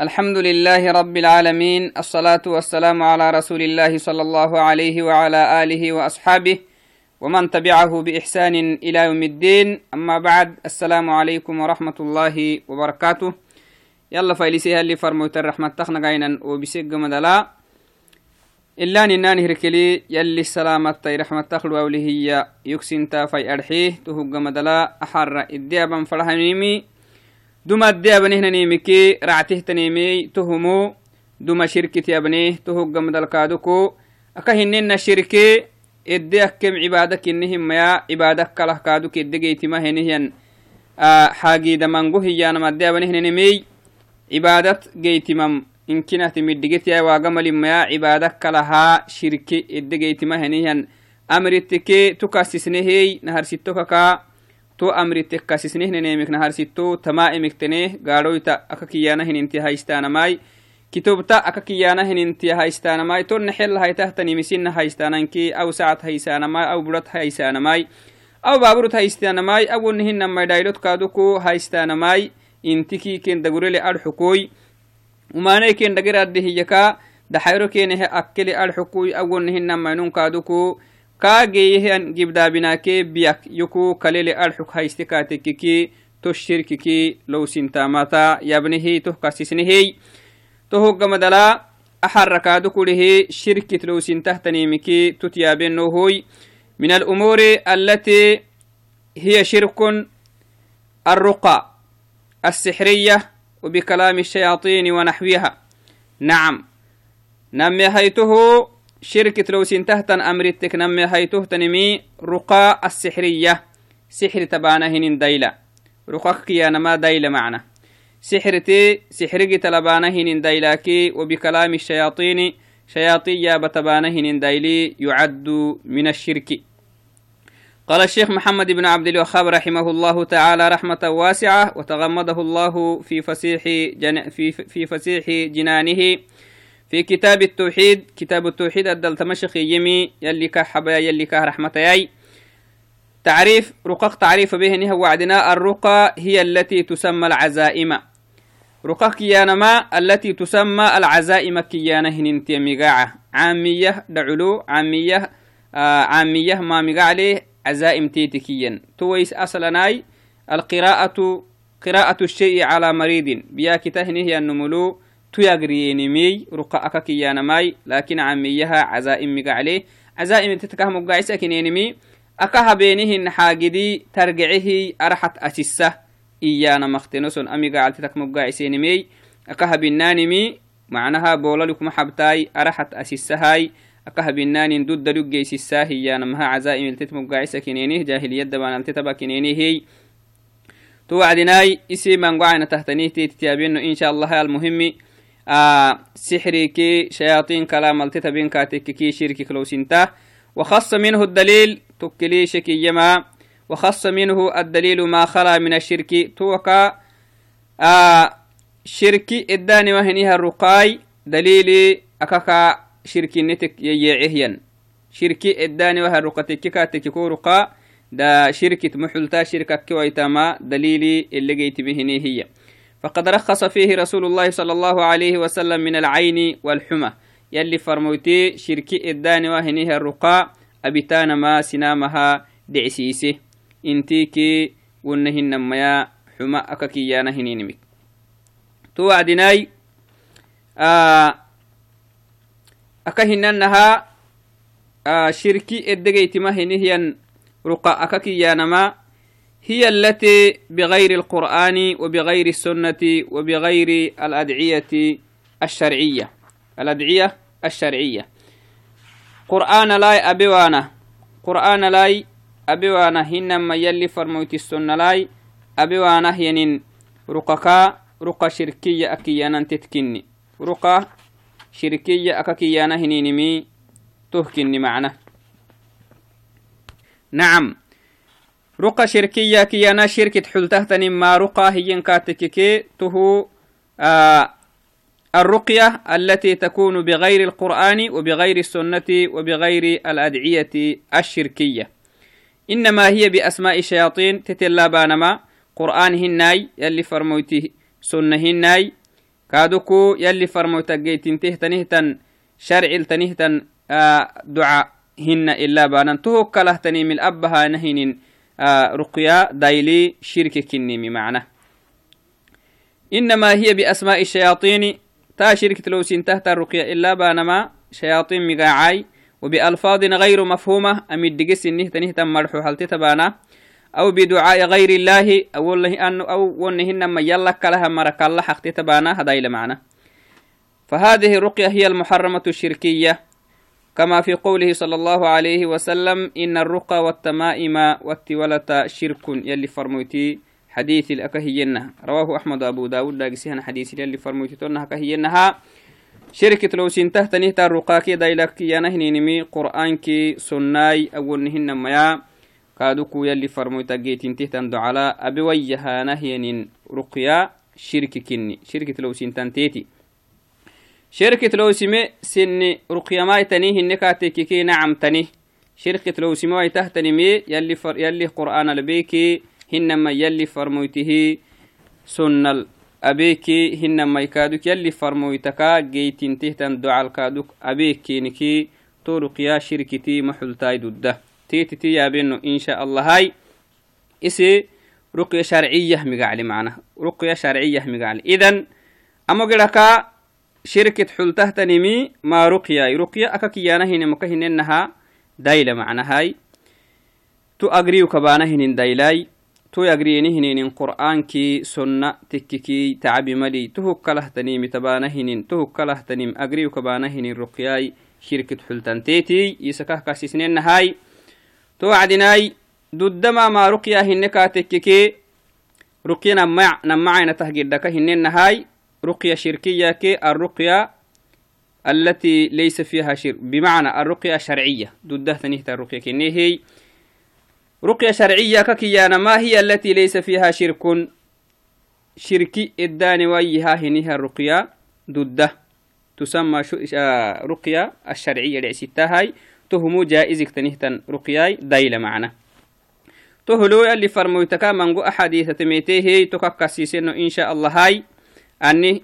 الحمد لله رب العالمين الصلاة والسلام على رسول الله صلى الله عليه وعلى آله وأصحابه ومن تبعه بإحسان إلى يوم الدين أما بعد السلام عليكم ورحمة الله وبركاته يلا فايلسيها اللي فرموت الرحمة تخنا قاينا وبسيق مدلا إلا ننان هركلي يلي السلامة رحمة تخلو أولي يكسن تافي أرحيه تهق مدلا أحر إديابا فرحميمي duma adde abanehnanemike ractehtaneme tohumo duma shirkiti abneh tohoggamdalkaaduko aka hinena shirke edde akkem cibaada kinehimaya cibaada kalah kaaduk edde geytima henehyan xaagidamango hiyanam adde abanehnanemey cibaadat geytimam inkinahti midhigetiya waagamalimaya cibaada kalahaa shirke edde geytima henehyan amritike tukasisnehey naharsitokaka to amritek kasisnehnenemik naharsito tama emikteneh gaadhoyta aka kiyana hininti haystanamai kitobta aka kiyana hininti haystanamai to nexel haytahtanimisinna haystananki aw sacat haysanamai aw burat haysanamai aw baaburut haystanamai awonnehinamai dhaylot kaaduko haystanamai intiki ken dagurele adxukoy umanay ken dagiradde hiyaka daxayro kenehe akkele adxukoy awonnehinamainun kaaduko kaageyehan gibdaabinaakee biyak yuku kalele arxuk hayste kaatekkiki to shirkiki lowsintaamata yabnehi toh kasisnehey to hoggamadala axarakaadu kurihi shirkit lowsintahtanimiki tutyaabenohoy من الأمور التي هي شرك الرقى السحرية وبكلام الشياطين ونحوها نعم نمي هيته شركة لو سنتهتن أمرتك نمي هيته تنمي رقاء السحرية. سحر تبانهن ديلة رقاك يا نما ديلة معنا. سحرتي سحرقي تلبانهن ديلاكي وبكلام الشياطين شياطية بتبانهن ديلي يعد من الشرك. قال الشيخ محمد بن عبد الوهاب رحمه الله تعالى رحمة واسعة وتغمده الله في فسيح جن في في فسيح جنانه في كتاب التوحيد كتاب التوحيد الدل تمشخ يمي يلي كحبا يلي كه رحمة ياي تعريف رقق تعريف به هو وعدنا الرقى هي التي تسمى العزائم. رقق كيانما التي تسمى العزائم كيانه هننتي مقاعة عامية دعلو عامية آه عامية ما مقاع عزائم تيتكيا تويس أصلناي القراءة قراءة الشيء على مريض بيا كتهنه النملو tuyagriyenimey ruqa akakiyanamai lakin camiyaha cazaa'imiga cale cazaa'imi titkah muggaisa kinenimi aka habenihin xaagidi targecehi araxat asissa iyana maktenoson amiga caltitak muggaisenimey aka habinaanimi macnaha boolalukma xabtaai araxat asissahay aka habinaanin dudda dhuggeysissaa hiyanamaha cazaa'imiltit muggaisa kinenih jahiliyaddabanaltitaba kinenihey to wacdinaai isi mangwacana tahtanihtetitiyabeno insha allah almuhimi سحريكي شياطين كلام التتبين كاتككي شركك لو سنتا وخص منه الدليل تكلي شكي يما. وخص منه الدليل ما خلا من الشرك توكا. آه شركي إداني وهنيها الرقاي دليلي أكاكا شركي نتك ييعهيا شركي إداني وها الرقتك كاتككو رقا. دا شركة محلتا شركة كويتما دليلي اللي جيت بهني هي. فقد رخص فيه رسول الله صلى الله عليه وسلم من العين والحمى. يلي فرموتي شركي الداني وهنيه الرقاء أبتان ما سنامها دعسيسه انتيكي ونهن ميا حمى أككيانا هنينمك توعدناي آه أكهننها آه شركي الدقيت ما هنيه رقاء أككيانا ما هي التي بغير القرآن وبغير السنة وبغير الأدعية الشرعية. الأدعية الشرعية. قرآن لاي أبوانا. قرآن لاي أبوانا. هنما يلي فرموت السنة لاي أبوانا ينين رقكا رقا شركية أكيانا تتكني. رقا شركية أكيانا هنينمي تهكني معنا. نعم. رقى شركية كي أنا شركة حلتهتني ما رقى هي كاتككي تهو آه الرقية التي تكون بغير القرآن وبغير السنة وبغير الأدعية الشركية. إنما هي بأسماء الشياطين تتلا بانما قرآن هناي يلي فرموتي سنة هناي كادوكو يلي فرمو تجيتنته تنهتن شرع تنهتن آه دعاء هن إلا بانا تهك له تني من أبها نهين رقيا دايلي شرك كنيمي معنى إنما هي بأسماء الشياطين تا شركة لو تحت الرقية إلا بانما شياطين مقاعاي وبألفاظ غير مفهومة أمد دقس إنه تنه مرحو هل تتبانا أو بدعاء غير الله أو الله أنه أو ونهن ما يلك لها مرك الله حق تتبانا هذا معنى. فهذه الرقية هي المحرمة الشركية. كما في قوله صلى الله عليه وسلم إن الرقى والتمائم والتولة شرك يلي فرموتي حديث الأكهينها رواه أحمد أبو داود لاقسيها حديث يلي فرموتي تونها كهينها شركة لو سنته تنهتا الرقاكي دايلك ينهنينمي قرآنكي سناي أول نهن ميا. كادوكو يلي فرموتا جيتين تهتن دعلا أبي ويها نهين رقيا شركة كني. شركة لو سنتان تيتي شركة لو سمي سن رقيا ماي تنيه النكاتيكي نعم تنيه شركة لو سمي تهتني مي يلي فر يلي قرآن البيكي هنما يلي فرموته سنة أبيكي هنما يكادوك يلي فرمويتكا جيتين تهتن دعال كادوك أبيكي نكي طرق يا شركتي محلتاي دده تيتي تي يا بينو إن شاء الله هاي. إسي رقية شرعية مقالي معنا. رقية شرعية مقالي إذن أما قلقا شركة حلته تنمي ما رقية رقية أكاكيانا هنا مكهن إنها دايلة معنا هاي. تو أقريو كبانا هنا دايلاي. تو يقريني هنين قرآن كي سنة تككي تعبي ملي. تو كله تنيم تبانا هنين تو كله تنيم أقريو كبانا هنين رقياي. شركة حلتان تيتي. يسكه كاسسنين هاي تو عدناي. ددما ما رقيا هنكا تككي رقيا نمع نمعنا تهجدك هنين هاي رقية شركية كي الرقية التي ليس فيها شرك بمعنى الرقية الشرعية ضده تنهت الرقية كني هي رقية شرعية ككيانا ما هي التي ليس فيها شرك؟ شركي الداني ويها هنيها الرقية. ضده تسمى آه، رقية الشرعية لعسيتها هاي. تهمو جائزك تنهتن رقياي دايلة معنا. تهلو اللي فرمويتكا منغو أحاديث تميتيه تككسيسينو إن شاء الله هاي. أني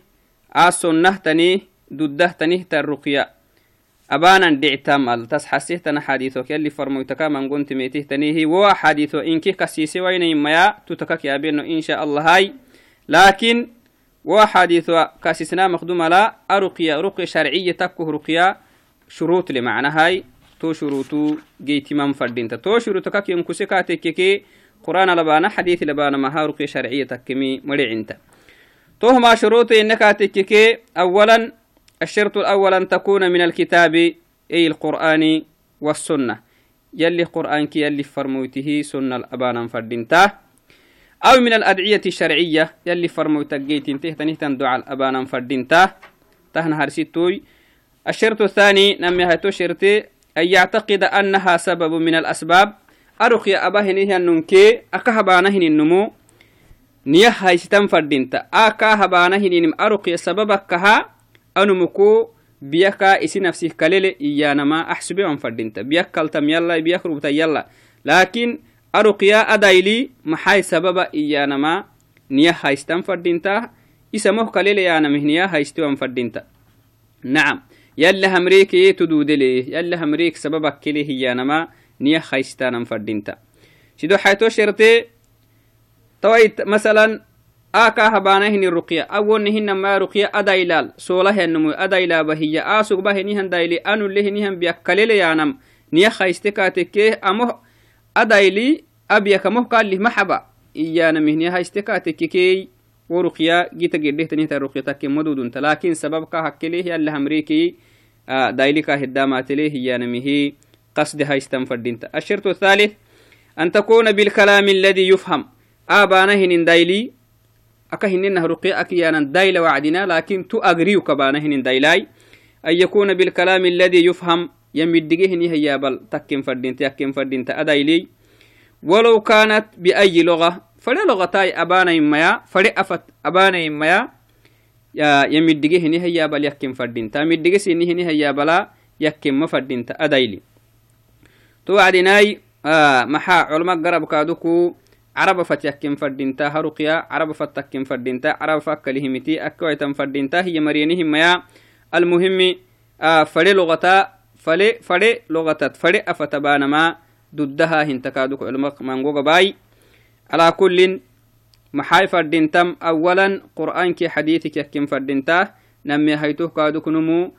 آسنه تني دده تنهت الرقية أبانا دعتام التس حسيه تنا حديثك يلي فرمويتكا منغو تميتيه تنيه و حديثو إنكي كسيسي وين يميا تتكك يا بينو إن شاء الله هاي. لكن وحديث كاسسنا مخدوم لا أرقية رقية شرعية تكه رقية شروط لمعنى هاي. تو شروطو جيتي من فردينتا. تو شروطو كاك ينكسي كاتككي قرآن لبانا حديث لبانا ما رقية شرعية تكمي مرعنتا تو ما شروط إنك تككي أولا الشرط الأول أن تكون من الكتاب أي القرآن والسنة. يلي قرآن كي يلي فرموته سنة الأبانا فردينتا. أو من الأدعية الشرعية يلي فرمو تجيت انته تنهتن دعاء الأبانا فردينتا تهنا هرسيتوي الشرط الثاني نمي هاتو شرطي أن يعتقد أنها سبب من الأسباب. أرخي أباهنه النمكي أكهبانهن النمو. نيه هايستان فردينتا أكهبانهن النم أرخي سببك كها أنمكو بيكا إسي نفسه كليل إيانا ما أحسبه عن فردينتا بيك كالتم يلا بيك ربطا يلا لكن أرقيا أدايلي محاي سبب إيانا ما نيه هايستان فردينتا إسمه كليل يانا مهنيا هايستوان فردينتا نعم يلا همريك تدود ليه يلا همريك سببك كليه هي نما نيا خيستانا فردينتا شدو حيتو شرطي تويت مثلا آكا هبانهن الرقية. أول نهن ما رقية أدايلال سولة النمو أدايلا بهي آسوك بهنهن دايلي أنو لهنهن بيكاليل يانم. نيا خيستكاتك أمه أدايلي أبيك مه قال له محبا. إيانا مهنيا هايستكاتك كي ورقيا جيتا جده تنيتا رقيا تكي مدودون لكن سبب كا هكليه يلا همريكي آه دايلكا هدامات ليه هي نمه قصد هايستم فردينتا الشرط الثالث أن تكون بالكلام الذي يفهم. آبانهن دايلي أكهنن رقيا أكيانا دايل وعدنا لكن تو أغريو كبانهن دايلاي أن يكون بالكلام الذي يفهم يمدقهن هي بل تكين فردينتا يكين فردينتا أدايلي ولو كانت بأي لغة fare logatay abanayimmaya fare afat abanayimmaya ya middige hini hayyabal yakken fadinta middige sini hini hayyabala yakkenma fadinta adayli to wacdinay maxaa culma garabkaaduku عرب فتيكن فردينتا هرقيا عرب فتكن فردينتا عرب فكلهمتي أكويتم فردينتا هي مرينهم يا المهم آه فلي لغتا فلي فلي لغتات فلي أفتبانما ضدها هنتكادك علمك منغوغ باي على كل محاي فردينتم أولا قرآن كي حديثك يكن فردينتا نمي هيتوه كادك نمو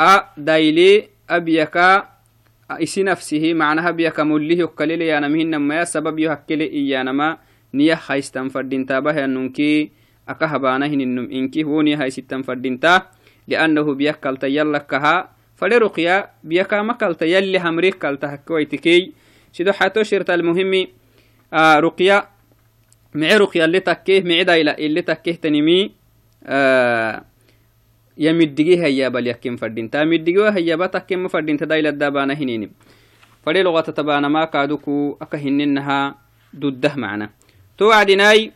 أ دايلي أبيكا isi nafsihi macnaha biyaka mullihi okkalele yanamihinamaya sabab yo hakkele iyanama niya haystan fadintabahanunki aka habana hininum inki woniya haysittan fadinta liannahu biyak kalta yallakaha fade ruqya biyakama kalta yalli hamrik kalta hakkawaitikeey sido xato shirta almuhimi ruqya mice ruqya li takkeh mice dayla ili takkehtanimi yamiddigi hayyabal yakin fadinta middigiwa hayyaba takkema fadinta dailadabana hinini fade logata tabanama kaduku aka hininaha duddah macna to wacdinai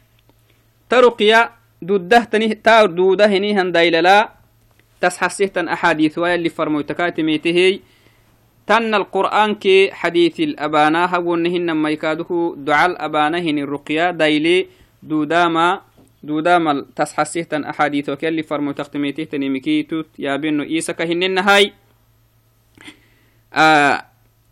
taruqya duddah tani ta duda hinihan dailala tas hasihtan axadith wayalli farmoytakatimitehiy تن القرآن كي حديث الأبانا هونهن ما يكادوه دعاء الأبانا هن الرقية دايلي دوداما دودامل تسحسيهتن أحاديث وكالي فرمو تختميته تنمكيتو يا بنو إيسا كهنن هاي آه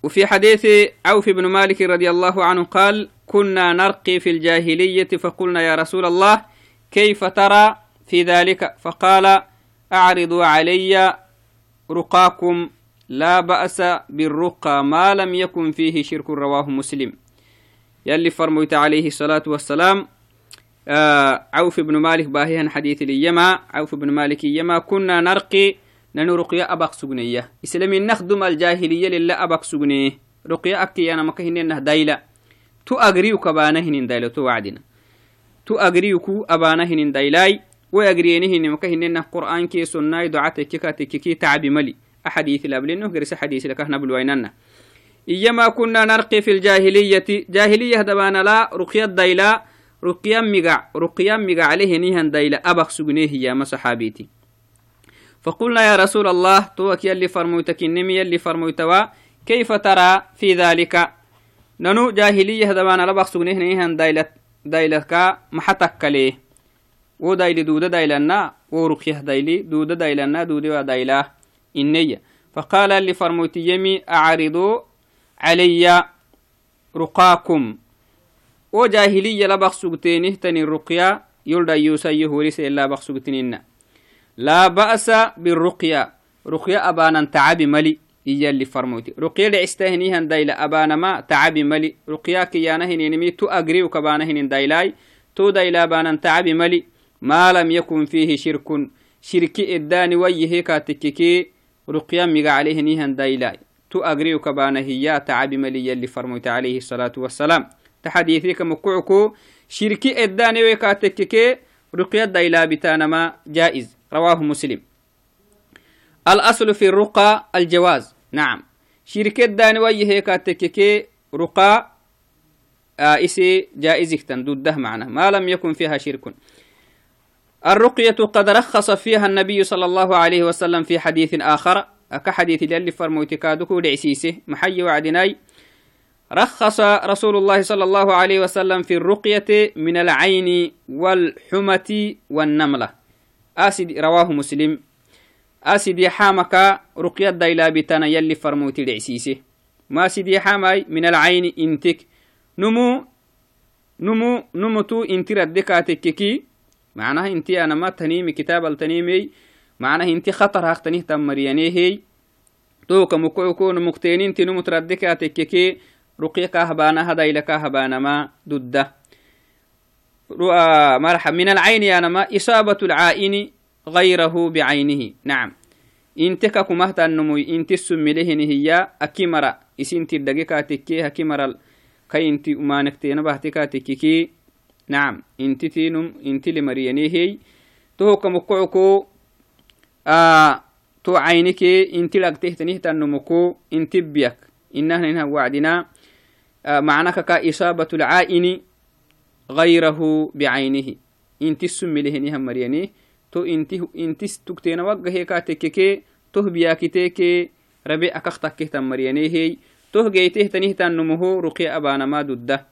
وفي حديث عوف بن مالك رضي الله عنه قال كنا نرقي في الجاهلية فقلنا يا رسول الله كيف ترى في ذلك؟ فقال أعرضوا علي رقاكم لا بأس بالرقى ما لم يكن فيه شرك. رواه مسلم. يلي فرميت عليه الصلاة والسلام آه عوف بن مالك باهيا حديث اليما. عوف بن مالك يما. كنا نرقي ننو رقيا أبق سجنية. إسلامي نخدم الجاهلية لله أبق سجنيه رقيا أكي أنا مكهن إنه دايلة تو أجريوك أبانهن دايلة تو وعدنا. تو أجريوك أبانهن دايلاي. وأجرينهن مكهن إنه قرآن كي سنة دعاتك كي كي تعبي ملي. أحاديث الأبلين قرس حديث لك إحنا بلويننا. إيما كنا نرقي في الجاهلية. جاهلية دبانا لا. رقية دايلا. رقيا مقع رقيا مقع عليه نيهن دايلا أبخ سجنيه يا مصحابيتي فقلنا يا رسول الله توك يلي فرموتك النمي يلي فرموتوا كيف ترى في ذلك ننو جاهلية دبانا لبخ سجنيه نيهن دايلا دايلك محتك ليه wo dayli duuda daylanna wo ruqyah dayli duuda daylanna duudewa inneya. Faqala li farmoytiyemi acridu calaya ruqaakum. Wo jahiliya la baksugteenih ruqya yoldhayyuusayyo holisela baksugtinina laa ba'sa biruqya ruqya abaanan tacabi mali iyalli farmoyti ruqya dhicistahinihan dayla abaanama tacabi mali ruqya kiyanahininimi tu agriu kabaanahinin daylay to dayla abaanan tacabi mali فيه شرك شرك إداني ويه كاتككي رقيا ميغا عليه نيهن دايلاي تو أغريو كبانا هي تعب ملي اللي فرموت عليه الصلاة والسلام تحديثيك مكوعكو شركي إداني ويكاتككي رقيا دايلا بتانما جائز رواه مسلم الأصل في الرقى الجواز نعم شركة داني ويه كاتككي رقى إسي جائزك تندوده معنا ما لم يكن فيها شرك الرقية قد رخص فيها النبي صلى الله عليه وسلم في حديث آخر كحديث اللي فرموتكادكو لعسيسه محي وعدناي رخص رسول الله صلى الله عليه وسلم في الرقية من العين والحمة والنملة. أسد رواه مسلم. أسد يحامك رقية دايلا بتانا يلي فرموتي لعسيسه ما سيد يحامي من العين انتك. نمو نمو نمتو انت ردكاتك كي. معناها انتي أنا ما تنيمي كتاب التنيمي. معناها انتي خطر هختنيه تمريانيه توك مكوكون مكتينين تنو متردكا كهبانا هذا إلى كهبانا ما ضده مرحب. من العين أنا ما إصابة العائن غيره بعينه. نعم. انتك كمهت النمو انت السمله هي أكيمرا إسنت الدقيقة تكي أكيمرا كي انت أمانك تينبه تكي نعم. انت تينم انت لمرياني هي. تو كمكوكو آه تو عينك انت لقته تنيه تنمكو انت بيك. إنه إنها وعدنا. آه معناك كإصابة العائن غيره بعينه. انت السم لهنها مرياني. تو انت انت تكتين وقه كاتككي تو بياكتك ربي أكختك تمرياني هي. تو جيته تنيه تنمه رقي أبانا ما دده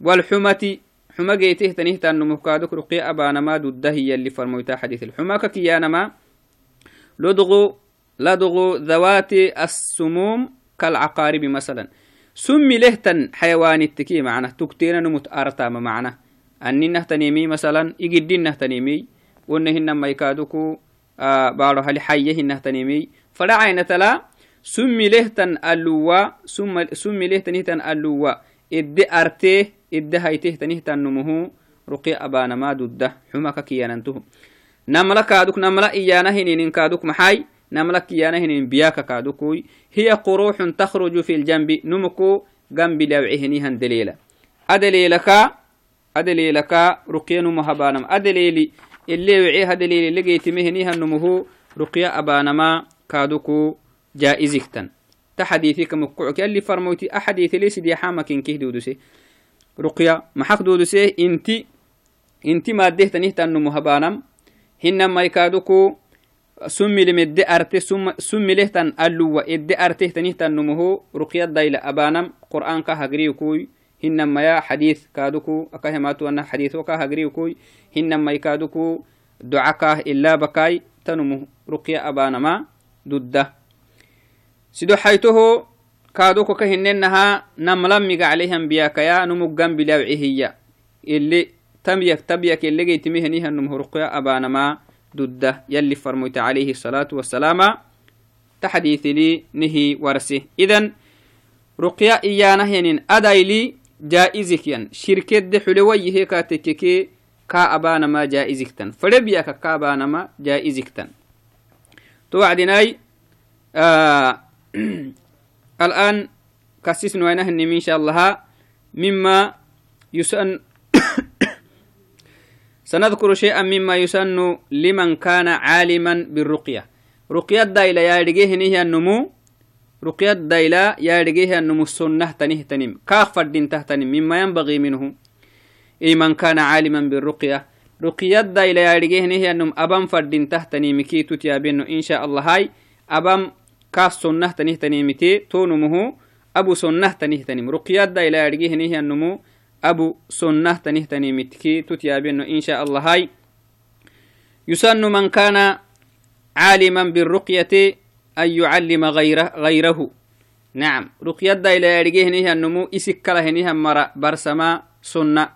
والحمة حما جيته تنيه تنمو كادوك رقية أبانا ما ضده هي اللي فرمويتا حديث الحما كيانا ما لدغ لدغ ذوات السموم كالعقارب مثلا. سمي لهتن حيوان التكي معنا. تكتين نمت أرتام معنا. أني نهتنيمي مثلا إجدين نهتنيمي ونهن ما يكادوكو آه بارو هل حية نهتنيمي فدعين تلا. سمي لهتن اللوا سمي لهتن هتن اللوا إد أرتيه إد هيته تنهتن نمه رقي أبانا ما ضده حمك كياننته نملا كادوك نملا إيانا هنين كادوك محاي. نملا كيانا هنين بياك كادوكوي. هي قروح تخرج في الجنب. نمكو جنب لوعهني هندليلا أدليلك أدليلك رقيا نمهبانم أدليلي اللي وعي هدليلي لقيت مهني هنمه رقيا أبانما كادوكو جائزكتن تحديثك مقعك اللي فرموتي أحاديث ليس دي حامك إنكيه دودسي رقيا محق دودسي إنتي إنتي ما ديه تنيه تنمو مهبانم hinama ikaduku summilimedde arte summilehtan alluwa edde artehtanihtanumuhu ruqyaddaila abanam qur'aanka hagriyukuy hinamaya xadiis kaaduku akahematuana xadiisoka hagriyukuy hinama ikaduku ducakah ilaabakay tanumu ruqya abanama dudda sido xaytoho kaaduko ka hinenaha namlamiga caleyhan biyakaya numuggan bilawcihiya ili جيت مهنيها النمه رقيا أبانما ضده يلي فرميت عليه الصلاة والسلام. تحديث لي نهي ورسه. إذن رقيا إيانا هنين أداي لي جائزك ين شركة دي حلوي هيك تككي كا أبانا ما جائزك تن فربيك كا أبانا ما جائزك تن توعدناي آه الآن كسيس نوينه إن شاء الله. مما يسأن سنذكر شيئا مما يسن لمن كان عالما بالرقية. رقية دايلة يا نهي النمو. رقية دايلة يا رجيه النمو السنة تنه تنم. كاف فردين تهتنم. مما ينبغي منه. إي من كان عالما بالرقية. رقية دايلة يا رجيه نهي النم أبام فردين تهتنم. كي تتيابينه إن شاء الله هاي. أبام كاف سنة تنه تنمتي تونمه. أبو سنة تنه تنم. رقية دايلة يا رجيه نهي النمو. أبو سنة تنهتني متكي تتيابين إن شاء الله هاي. يسن من كان عالما بالرقية أن يعلم غيره, غيره. نعم. رقية دا إلى يرجيه نيها النمو إسكاله نيها مرة برسما سنة.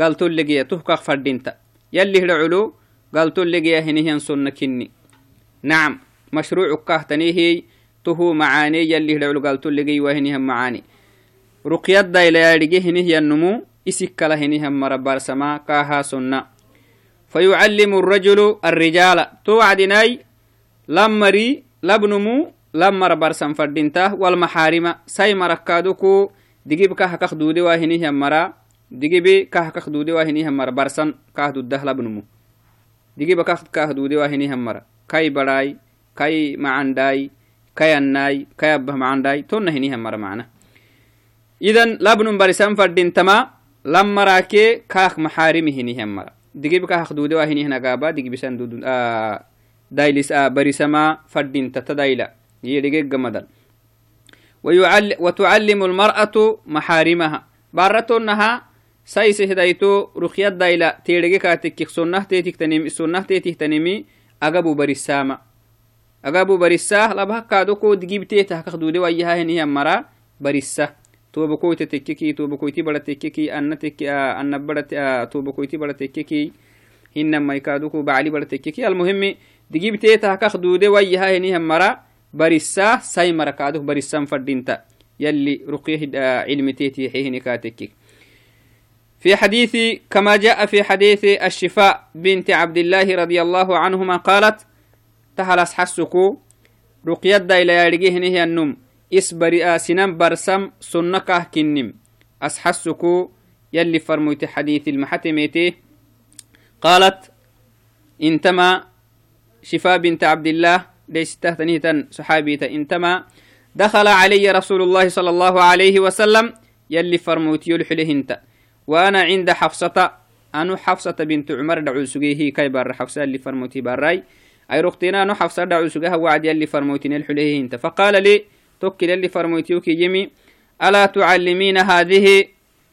قالت اللقية تهكا فردينتا. يلي العلو قالت اللقية هنيها سنة كني. نعم. مشروع كهتنيه تهو معاني يلي العلو قالت اللقية وهنيها معاني. ruqyaddailaadige hinihyannumu isikkala hinihan mara barsama kaahaa sonna fayucallimu الrajulu alrijaala to wacdinai lammari labnumu lammara barsan fadhinta walmaxaarima sai marakaaduku digib kahakak duudewa hinihyan mara digibi kahakak duudewa hinihan barsan kah labnumu. Digiba kah kah duudewa kai baraai kai macandai kai annai kai tonna hinihan macna. معنداي كاي الناي كاي أبه معنداي تون هنيه مرا. معنا idan labnun barisan fadintama lammarake kaak maxaarimi hinihemara digib kaak duudewa hinihnagaba digibisan dailis barisama fadinta tadaila yedhigegamadan وتعلم المرأة محارمها. بارتونها سايس هدايتو رخيات دايلا. تيرجي كاتك سنة تيتك تنمي سنة تيتك تنمي أجابو برسامة أجابو برساه لبها كادوكو دقيب تيتها كخدودي وياها هني مرا برساه توبكويت تككي توبكويتي بڑا تككي أن تك أن بڑا توبكويتي بڑا تككي إنما يكادوكو بعلي بڑا تككي المهم دقيب تيتا كخدودة ويها هني هم مرا. برسا ساي مركادوك برسا فردينتا يلي رقيه علم تيتي حيهن كاتكي. في حديث كما جاء في حديث الشفاء بنت عبد الله رضي الله عنهما قالت تهلس حسكو. رقيد إلى يرجيه هي النوم. Isbari sinan barsam sunna kah kinnim asxasuku يلي فرميت حديث المحتميته قالت إنتما شفاء بنت عبد الله. ليس تهتنيتا صحابيتا إنتما دخل علي رسول الله صلى الله عليه وسلم. يلي فرموت يلحلهنت. وأنا عند حفصة. أنو حفصة بنت عمر دعو سجيه كي بار حفصة اللي فرموتي باراي. أي رختنا أنو حفصة دعو وعد يلي فرموتين الحلهنت فقال لي توكل اللي فرمويتيوك يمي ألا تعلمين هذه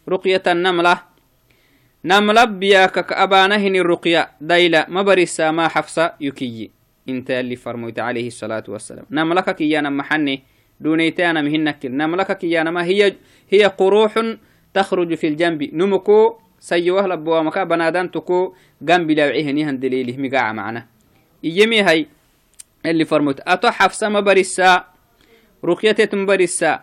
رقية النملة نملة بياك كأبانهن الرقية دايلة ما برسا ما حفصة يكي انت اللي فرميت عليه الصلاة والسلام نملك كيانا محني دونيتانا مهنك نملك كيانا ما هي هي قروح تخرج في الجنب نمكو سيوه لبوا مكا بنادان تكو جنب لوعيه نيهن دليله مقاع معنا إيمي هاي اللي فرموت أتو حفصة مبرسا رقية مبرسا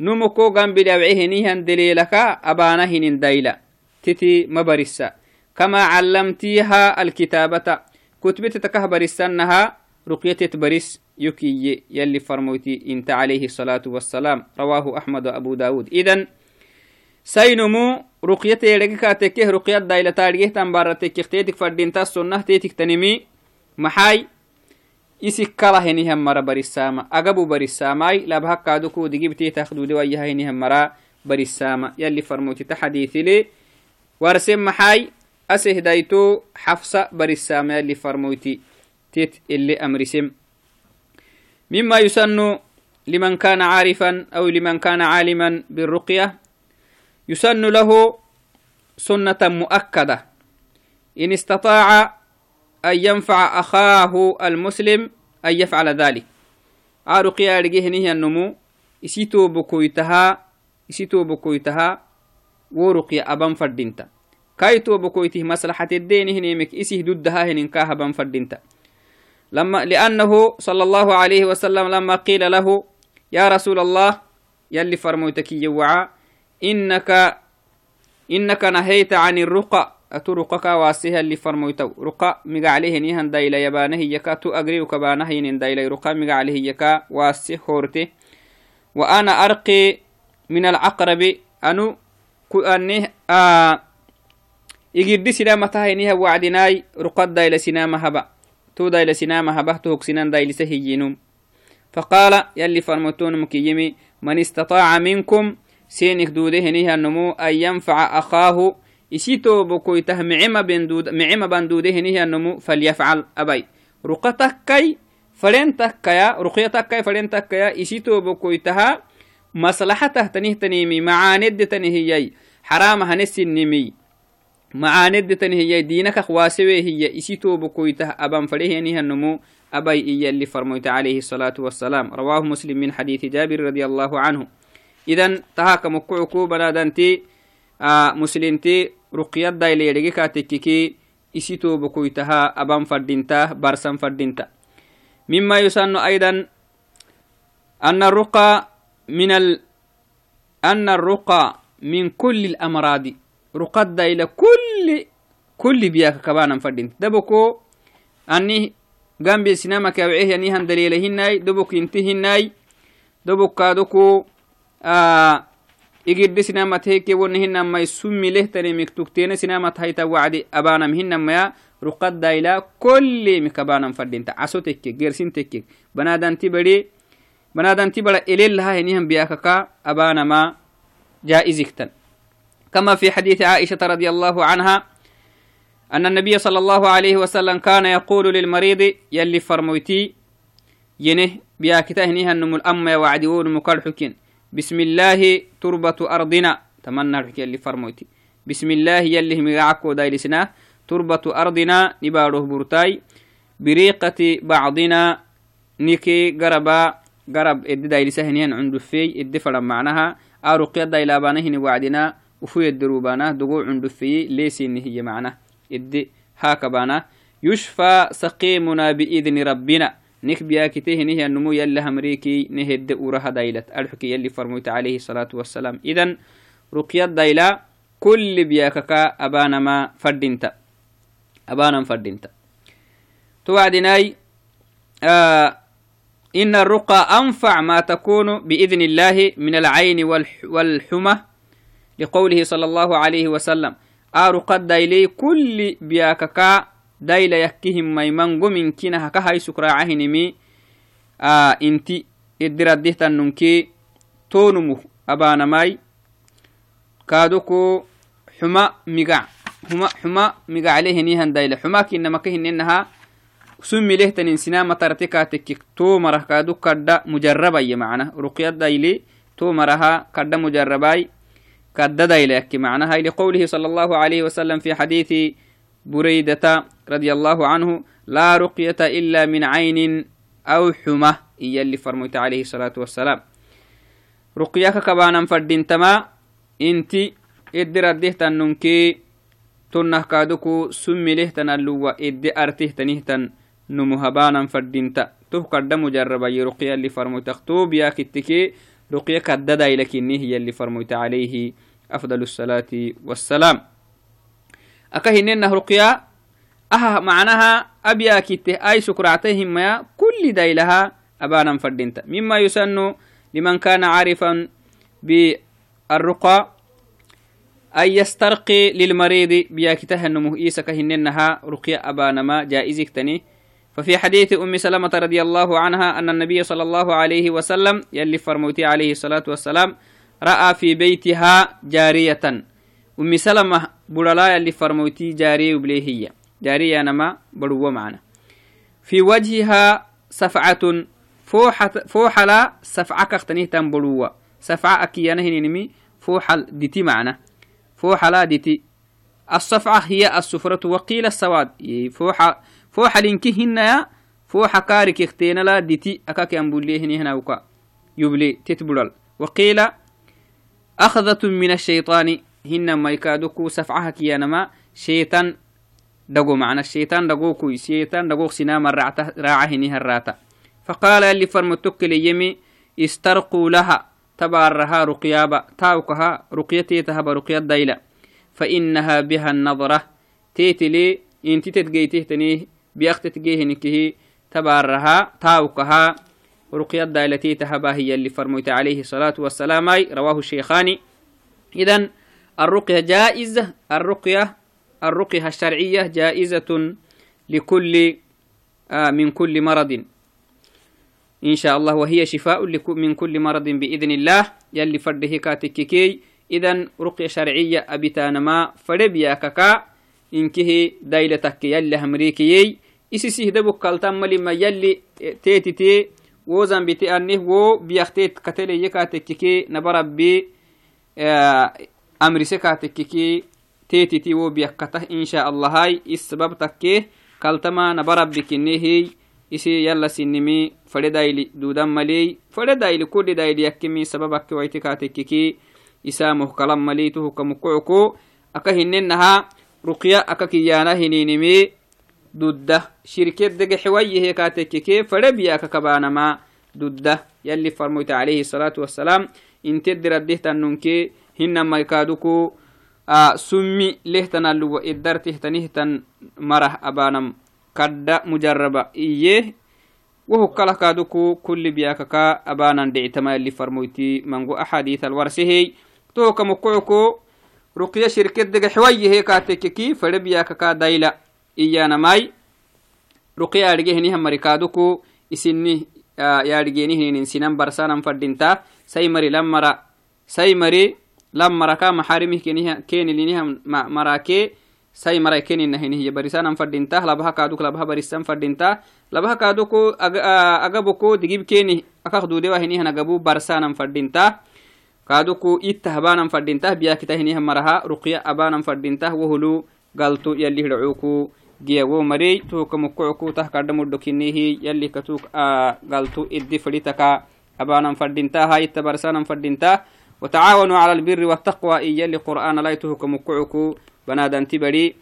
نمكو جنب لوعيه نيهن دليلك أبانا هنين دايلا. تتي مبرسا كما علمتيها الكتابة. كتبت تكه برسنها رقية برس يكي يلي فرموتي إنت عليه الصلاة والسلام. رواه أحمد وأبو داود. إذن سينمو رقية يرقك تكيه رقية دايلة تاريه تنبارة تكيه. تيتك فردين تاسو تيتك تنمي محاي isikala henihan mara barisama agabu barisamai labhakkaduku digibti takhdudi wayaha henihan mara barisama yalli farmutita xadiithili warsen maxai asehdayto xafsa barisama yalli farmoyti tit ili amrisem مما يسن لمن كان عارفا أو لمن كان عالما بالرقية يسن له سنة مؤكدة إن استطاع أن ينفع أخاه المسلم أن يفعل ذلك. أرقيا رجهنه النمو. إسيتو بكويتها إسيتو بكويتها. ورقيا أبان فردينتا. كايتو بكويته مصلحة الدين هنيمك إسيه ضدها هننكاها بان فردينتا. لما لأنه صلى الله عليه وسلم لما قيل له يا رسول الله يلي فرموتك يوعى إنك إنك نهيت عن الرقى. أترقك واسها اللي فرموتو رقى مقع عليه نيهن دايلا يبانه يكا. تو أقري وكبانه ين دايلا. رقى مقع عليه يكا. واسه هورته وأنا أرقي من العقرب. أنو كأنه آه يجد سلامتها نيها وعدناي رقى دايلا سنامها بقى تو دايل سنام هبهته سنان دايل سهيينم فقال يلي فرمتون مكيمي من استطاع منكم سينك دوده نيها النمو أن ينفع أخاه إسيتو بكويته معما بندود معما بندوده نيها النمو فليفعل أبي. رقتك كي فلين تكيا رقيتك كي فلين تكيا إسيتو بكويتها مصلحته تنيه تنيمي معاند تنهيي حرام هنسي النمي معاندتن هي دينك خواسوي هي. إسيتو بكويته أبان بنادنتي آه مسلمتي رقيات دايلي رجي كاتككي إسيتو بكويتها أبان فردينتا برسان فردينتا مما يسن أيضا أن الرقى من كل الأمراض رقد إلى كل كل بياك كبانا فردين دبكو أني جنب سينما كوعيه يعني هم دليل هناي دبك ينتهي هناي دبك كادوكو آه مكتوكتين سينما تهيتا وعدي أبانا مهن ما رقد إلى كل مكبانا فردين تعسو تكك جرسين تكك بنادان تبري بنادان تبري إلي لها يعني هم بياكا أبانا ما جائزكتن كما في حديث عائشة رضي الله عنها أن النبي صلى الله عليه وسلم كان يقول للمريض يلي فرمويتي ينه بيا كتاهنيها النمو الأم وعديون مكالحكين بسم الله تربة أرضنا تمنى الحكي يلي فرمويتي بسم الله يلي مقعكو دايلسنا تربة أرضنا نباروه برتاي بريقة بعضنا نيكي قربا قرب إدي دايلسهنين عند في إدي فلم معناها أرقيا دايلابانهن وعدنا وفو يدروبانا دقو عندفي ليسين هي معنا إدي هاكبانا يشفى سقيمنا بإذن ربنا نك بياكته نهي النمو يلا همريكي نهد أورها دايلة. الحكي يلي فرموت عليه الصلاة والسلام. إذن رقية دايلة كل بياككا أبانا ما فردينتا أبانا فردينتا توعدناي آه إن الرقى أنفع ما تكون بإذن الله من العين والحمى لقوله صلى الله عليه وسلم. آرو قد دايلي كل بياككا دايلا يكهم ميمن قمن كنا هكا هاي سكراعه نمي آه انتي ادرده تننكي تونمو أبانا ماي كادوكو حما مقع حما حما مقع عليه نيهن دايلا حما كنا مكهن إنها سمي له تنين سنامة ترتكا تكك تو مره كادو كدا مجربا يمعنا رقية دايلي تو مرها كدا رضي الله عنه لا رقية إلا من عين أو حمى إيا اللي فرميت عليه الصلاة والسلام. رقيك كبانا فردين تما إنتي إدي رده تننكي تنه كادوكو سمي له تنلوا إدي ارته تنهتن نمهبانا فردين تا. تو قد مجربة رقيا اللي فرميت اختوب يا كتكي رقيا كددا لكنه هي اللي فرميت عليه أفضل الصلاة والسلام. أكهنن رقيا أها معناها أبيا كته أي سكرعتهم ما كل دايلها أبانا فردينتا مما يسن لمن كان عارفا بالرقى أن يسترقي للمريض بياكته النمو. إيسا كهننها رقيا أبانا ما جائزك تني. ففي حديث أم سلمة رضي الله عنها أن النبي صلى الله عليه وسلم يلي فرموتي عليه الصلاة والسلام رأى في بيتها جارية. أم سلمة بللا يلي فرموتي جارية وبليهية. جارية نما بلو معنا. في وجهها سفعة فوحلا سفعة كختنيه تنبلوة سفعة أكيانه نمي فوحل دتي معنا. فوحلا دتي الصفعة هي السفرة وقيل السواد. فوحة فوحة لنكي هنا فوحة كارك اختينا لا دتي أكاك أنبوليه هنا وكا. يبلي تتبلل. وقيل أخذة من الشيطان. هن ما يكادوكو سفعها كيانما. شيطان دقو معنا الشيطان دقو كوي شيطان دقو سنام راعه هنيها الراتا فقال اللي فرمتك ليمي استرقوا لها تبارها رقيابا تاوكها رقيتي تهب رقية دايلة فإنها بها النظرة تيتلي انت تتجيته تنيه بيخت تجيه تبارها تاوكها رقية دايلتي تهبا هي اللي فرميت عليه الصلاة والسلام رواه الشيخاني. إذا الرقية جائزة الرقية الرقية الشرعية جائزة لكل آه من كل مرض. إن شاء الله وهي شفاء من كل مرض بإذن الله. يلي فرده كاتككي إذن رقية شرعية أبتانما فربيا كاكا إنكه دايلتك يلي همريكي إسيسيه دبك كالتم لما يلي تيتي تي. وزن بتي أنه و بيختيت كتلي يكاتككي نبربي آه أمرسي كاتككي تيتي تي و بيكته إن شاء الله هاي السبب تكيه كالتما نبربك إنه isi yalla sinimi fadedayli dudan maley fadedayli kuli dayli yakkimi sababakke waitikatekkiki isamuh kalan malituhu kamukucuku aka hinnenaha ruqya aka kiyana hininimi dudda shirkedege xewayehe katekkike fade biyaka kabanama dudda yalli farmoyta alayhi salatu wassalam intediraddeh tannunke hinamaikaduku summi lehtanalluwa iddartihtanihtan marah abanam kadda mujaraba iyyeh wohukkala kaaduku kulli biyakaka abanan dhicitamayalli farmoyti mango axadiit alwarsehey tohoka mokoco ruqya shirkeddega xewayyehe kaatekeki fere biyakaka dayla iyanamai ruqya yaadhigehenihamari kaaduku isinni yaadhigenihinin sinan barsanan fadhinta sai mari lamara sai mari مريكادوكو إسني yaadhigeenihin insinan barsanan fadinta saymari lammara saymari lammaraka maxarimih keniliniha marake sai marai keninahinihiya barisanan fadinta labaha kaaduk labaha barisan fadinta labaha kaaduku agaboko digib keni akak dudewahinihan agabu barsanan fadinta kaaduku itta habanan fadinta biyakitahinihan maraha ruqya abanan fadinta wohulu galtu yalli hidhacuku giyawo marey tuhuka mukucuku tah kadhamudhokinihi yalli katuk galtu iddi faditaka abanan fadinta ha itta barsanan fadinta وتعاونوا على البر والتقوى إيا لقرآن لا يتهك مكعكو. بنادنتي بري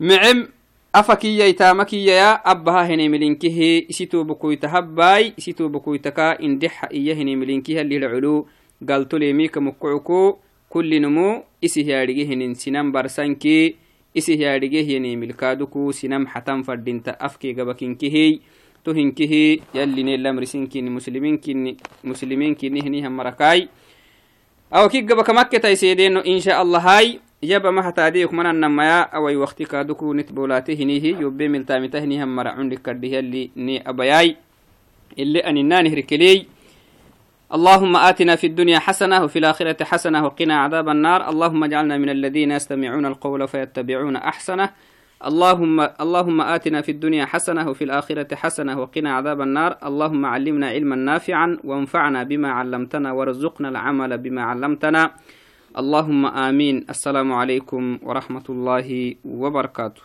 معم أفكي يتامكي يا أبها هني ملينكه. إسيتو بكوي تهباي إسيتو بكوي تكا. إندح إيا هني ملينكه اللي العلو قالتو ليميك مكعكو. كل نمو إسي هيارجي هنين سنم برسانكي. إسي هيارجي هني ملكادكو. سنم حتم فردينت أفكي قبكينكهي تهنكه يلي نيلا مرسينكين مسلمينكين مسلمينكين هني هم مركاي أو كي قبك مكة تيسيدين إن شاء الله هاي يبا ما حتاديك من النمايا أو وقت كادوكو نتبولاته نيه يبي من تامته نيه هم مرعون لكرده اللي ني أبياي اللي أن نانه ركلي اللهم آتنا في الدنيا حسنة وفي الآخرة حسنة وقنا عذاب النار. اللهم اجعلنا من الذين يستمعون القول فيتبعون أحسنه. اللهم اللهم آتنا في الدنيا حسنة وفي الآخرة حسنة وقنا عذاب النار. اللهم علمنا علما نافعا وانفعنا بما علمتنا وارزقنا العمل بما علمتنا. اللهم آمين. السلام عليكم ورحمة الله وبركاته.